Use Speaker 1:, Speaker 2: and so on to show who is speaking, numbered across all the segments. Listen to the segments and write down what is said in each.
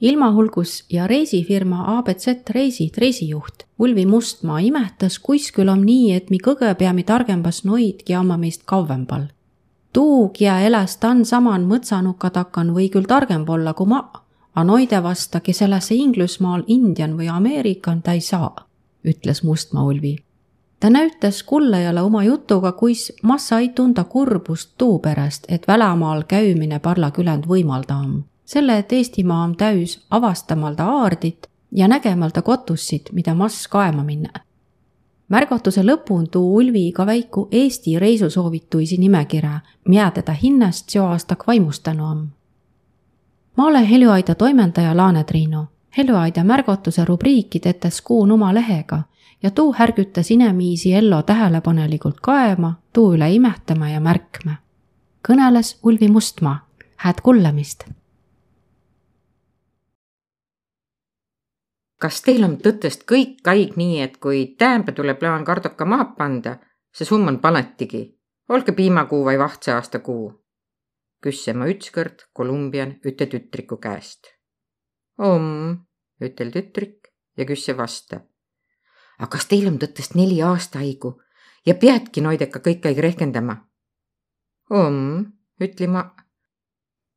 Speaker 1: ilmahulgus ja reisifirma abz Reisid reisijuht Ulvi Mustmaa imetas, kuis küll om nii, et mi kõgõ peami targembas noidki amma meist kauempal. tuu, kia eläs tan saman mõtsanuka takan, või küll targemb olla kui ma, a noide vasta, kes eläs Inglismaal, Indian või Ameerikan, ta ei saa, ütles Mustmaa Ulvi. ta näütas kullajale oma jutuga, kuis massa ei tunda kurbust tuu pärast, et välamaal käümine parla küländ võimaldam selle, et Eestimaa on täis avastamalda aardit ja nägemalda kotussit, mida mass kaema minna. märgatuse lõpun tuu Ulvi ka väiku Eesti reisusoovituisi nimekirja, mida teda hinnast seo aastak vaimustanu on. ma olen Heljuaida toimetaja Laane Triinu. Heljuaida märgatuse rubriiki tetes kuun oma lehega ja tuu härgütas inemiisi ellu tähelepanelikult kaema, tuu üle imetama ja märkma. kõneles Ulvi Mustmaa. hääd kuulamist
Speaker 2: kas teil on tõttest kõik kaig nii, et kui täämbe tuleb plaan kardoka maha panda, see summ on panetigi, olge piimakuu või vahtse aasta kuu? küsse ma ütskõrd Kolumbian üte tütriku käest. om, ütel tütrik ja küsse vasta. aga kas teil on tõttest neli aasta haigu ja peadki noideka kõik aeg rehkendama? om, ütli ma.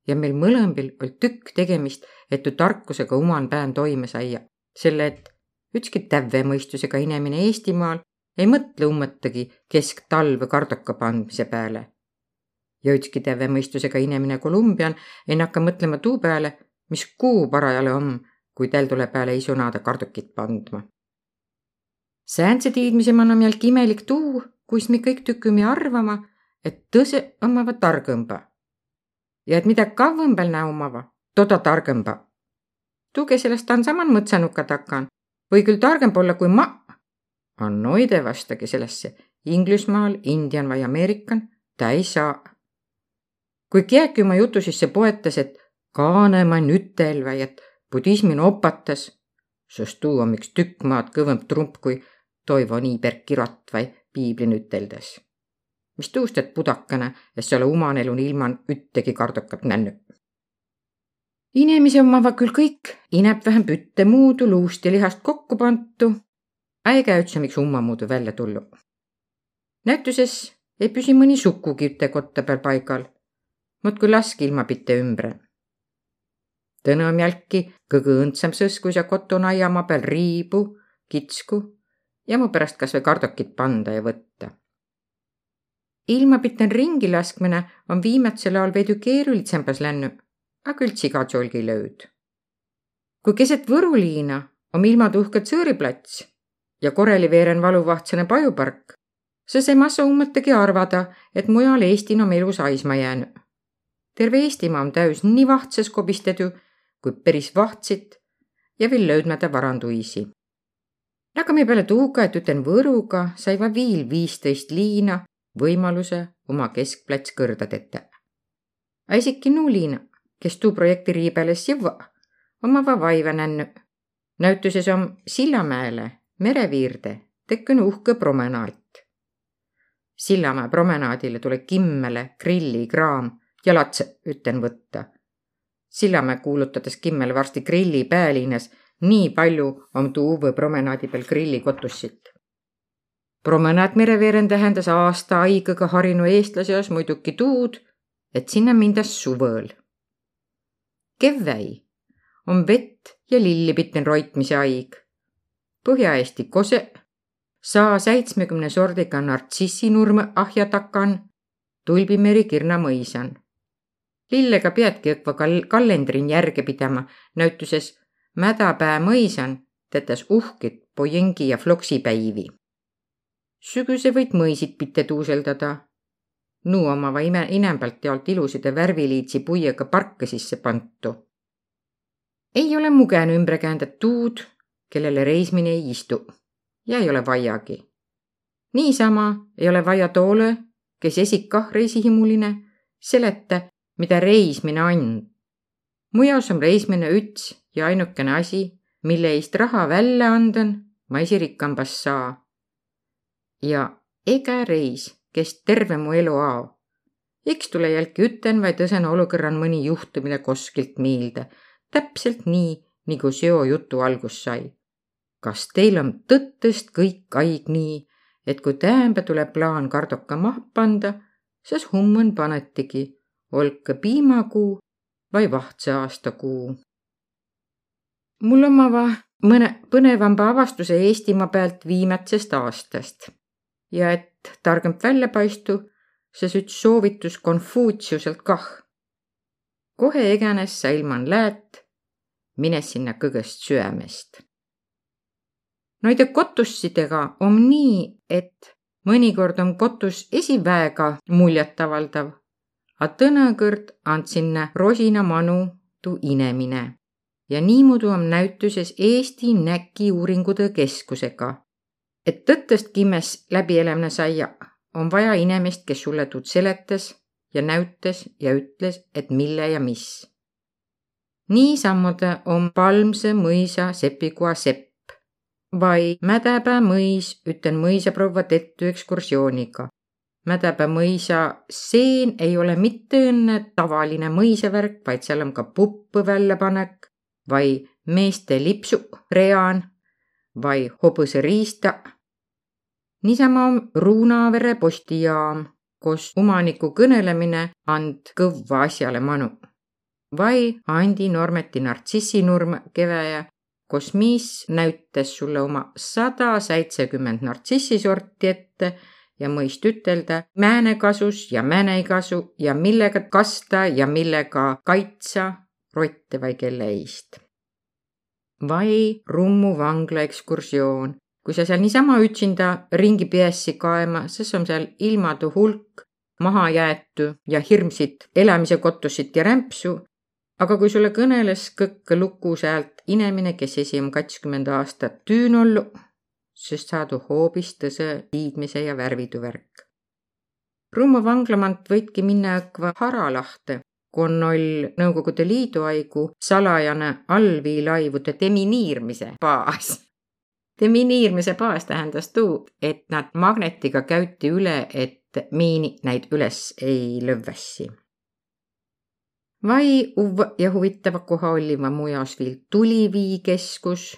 Speaker 2: ja meil mõlembil oli tükk tegemist, et tu tarkusega oman pään toime saia selle et ükski tävve mõistusega inimene Eestimaal ei mõtle ummõttagi kesktalve kardoka pandmise peale. ja ükski tävve mõistusega inimene Kolumbian ei nakka mõtlema tuu peale, mis kuu parajale on, kui täl tuleb peale isunada kardokit pandma. sääntse tiidmise man on jälk imelik tuu, kuis me kõik tüküme arvama, et tõse omavad targõmba. ja et mida kauem näo omava, toda targõmba tuge sellest on saman mõtsanuka takan või küll targem olla kui ma. on noide vastagi sellesse Inglismaal, Indian või Ameerikan, ta ei saa. kui keegi oma jutu sisse poetas, et Kaanemann ütel või et budismin opatas, sest tuu on üks tükk maad kõvem trump kui Toivo Niiberg kirot või piiblin üteldes. mis tuust, et pudakene, et sa ole oman elun ilman üttegi kardokat nännu inimesi omavad küll kõik, ineb vähem pütte muudu luust ja lihast kokku pantu. äge üldse, miks ummamuudu välja tullu. näituses ei püsi mõni sukugi üte kotta peal paigal. muudkui laski ilma pitte ümbre. tõnõm jälki kõige õndsam sõskus ja koton aiamaa peal riibu, kitsku ja mu pärast kas või kardokit panda ja võtta. ilma pitten ringi laskmine on viimatsel ajal veidi keerulisempas läinud aga üldse iga tšolgi lööd. kui keset Võruliina on ilmatuhked Sõõriplats ja koreli veeren valuvahtsane pajupark, siis ei massa ummetagi arvada, et mujal Eestin on elu saisma jäänud. terve Eestimaa on täis nii vahtses kobistedu kui päris vahtsit ja veel löödmata varanduisi. aga me peale tuuga, et üten Võruga, sai va viil viisteist liina võimaluse oma keskplats kõrdadeta. isegi nuliina kes tuu projekti riibeles jõua, omava vaiva nännu. näütuses on Sillamäele mereviirde tekkinud uhke promenaat. Sillamäe promenaadile tuleb kimmele grillikraam ja latse üten võtta. Sillamäe kuulutades kimmele varsti grilli päälinnas, nii palju on tuu uue promenaadi peal grillikotussit. promenaad mereveeren tähendas aasta haigega harinu eestlase jaoks muidugi tuud, et sinna mindas suvel Kevväi on vett ja lillipitten roitmise aig. Põhja-Eesti kose, saa seitsmekümne sordiga nartsissinurm ahja takan, tulbimeri kirna mõisan. lillega peadki õkva kal-, kalendrin järge pidama, näütuses Mädapää mõisan tetes uhked pojengi ja floksipäivi. sügise võid mõisid pitte tuuseldada. Nuu omava ime, inembalt jaolt ilusid ja värviliitsi puiega parke sisse pantu ei ole mugene ümber käändad tuud, kellele reismine ei istu ja ei ole vaiagi. niisama ei ole vaja toole, kes esikah reisihimuline, seleta, mida reismine on. mujas on reismine üts ja ainukene asi, mille eest raha välja andan, ma esirikkambas saa. ja ega reis, kes terve mu elu ao. eks tule jälki üten, vaid õsena olukorran mõni juhtumine koskilt miilde täpselt nii, nagu seo jutu algus sai. kas teil on tõttõst kõik aig nii, et kui täämbä tuleb plaan kardoka maha panda, siis hummun panetigi, olgu piimakuu vai vahtse aastakuu. mul omava mõne põnevamba avastuse Eestimaa pealt viimatsest aastast ja et targem välja paistu, siis üks soovitus Konfutsiuselt kah. kohe eganes sa ilman läät, mine sinna kõgest süämest. Noide kotussidega on nii, et mõnikord on kotus esiväega muljetavaldav, a tõnakõrd and sinna rosina manu tuu inemine ja niimoodi on näütuses Eesti Näki Uuringute Keskusega. Et tõttõst kimmes läbielämine saia, on vaja inimest, kes sulle tuud seletas ja näütas ja ütles, et mille ja mis. niisamuti on Palmse mõisa sepikoa sepp vai Mädäpää mõis ütlen mõisaproua tettu ekskursiooniga. Mädäpää mõisa seen ei ole mitte õnne tavaline mõisavärk, vaid seal on ka puppu väljapanek vai meeste lipsu reaan vai hobuse riista. Niisama Ruunavere postijaam, kus omaniku kõnelemine and kõvva asjale manu. vai Andi Normeti nartsissinurm keväja, kus miis näütas sulle oma sada seitsekümmend nartsissisorti ette ja mõist ütelda määne kasus ja määne ei kasu ja millega kasta ja millega kaitsa rotte vai kelle eest. vai Rummu vangla ekskursioon. Kui sa seal niisama üksinda ringi peessi kaema, siis on seal ilmadu hulk mahajäetu ja hirmsit elamise kotussit ja rämpsu. aga kui sulle kõneles kõkke luku sealt inemine, kes esi on kakskümmend aastat tüün ollu, siis saadu hoopis tõse tiidmise ja värvidu värk. Rummu vanglamant võidki minna õkva haralahte kun oll Nõukogude Liidu aigu salajane allviilaivude deminiirmise baas. Deminiirmise baas tähendas tuu, et nad magnetiga käüti üle, et miini näid üles ei lövvässi. vai uvva ja huvitava koha olliva mujas viil tuliviikeskus,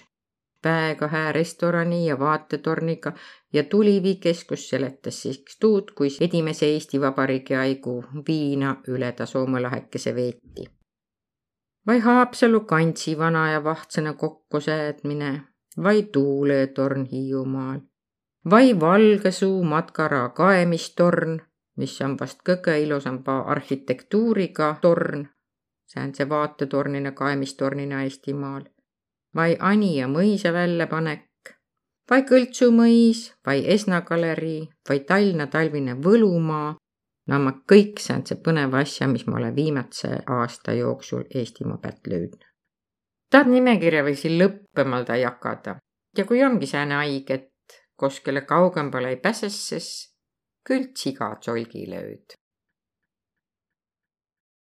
Speaker 2: väega hää restorani ja vaatetorniga ja tuliviikeskus seletas siis tuud, kuis edimese Eesti Vabariigi aigu viina üle ta Soome lahekese veeti. vai Haapsalu kantsi vana ja vahtsõna kokkusäädmine, vai tuuletorn Hiiumaal, vai Valgesuu Matkara kaemistorn, mis on vast kõige ilusamba arhitektuuriga torn, see on see vaatetornina kaemistornina Eestimaal vai Anija mõisa väljapanek, vai Kõltsu mõis, vai Esna galerii, vai Tallinna talvine Võlumaa. no ma kõik sääntse põneva asja, mis ma olen viimatse aasta jooksul Eestimaa pealt löödnud. Tahad nimekirja või siin lõppemalda jagada. Ja kui ongi sääne haig, et kuskile kaugembale ei pääses, siis küll siga tsolgi lööd